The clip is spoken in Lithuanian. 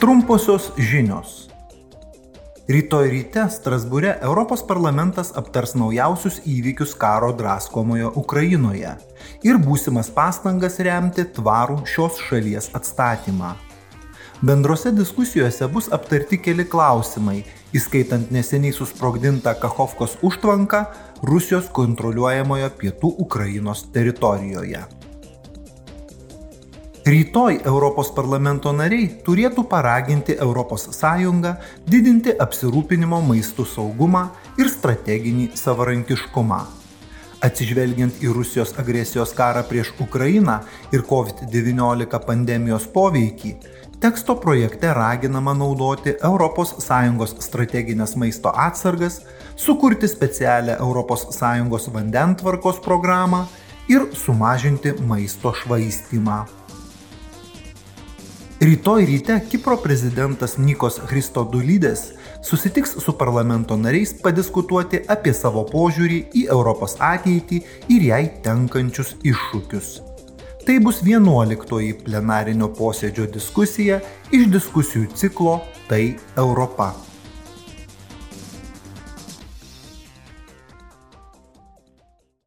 Trumposios žinios. Rytoj ryte Strasbūre Europos parlamentas aptars naujausius įvykius karo draskomoje Ukrainoje ir būsimas pastangas remti tvarų šios šalies atstatymą. Bendrose diskusijose bus aptarti keli klausimai, įskaitant neseniai susprogdintą Kachovkos užtvanką Rusijos kontroliuojamoje pietų Ukrainos teritorijoje. Rytoj Europos parlamento nariai turėtų paraginti ES didinti apsirūpinimo maistų saugumą ir strateginį savarankiškumą. Atsižvelgiant į Rusijos agresijos karą prieš Ukrainą ir COVID-19 pandemijos poveikį, teksto projekte raginama naudoti ES strateginės maisto atsargas, sukurti specialią ES vandentvarkos programą ir sumažinti maisto švaistimą. Rytoj ryte Kipro prezidentas Nikos Christodulydės susitiks su parlamento nariais padiskutuoti apie savo požiūrį į Europos ateitį ir jai tenkančius iššūkius. Tai bus 11 plenarinio posėdžio diskusija iš diskusijų ciklo Tai Europa.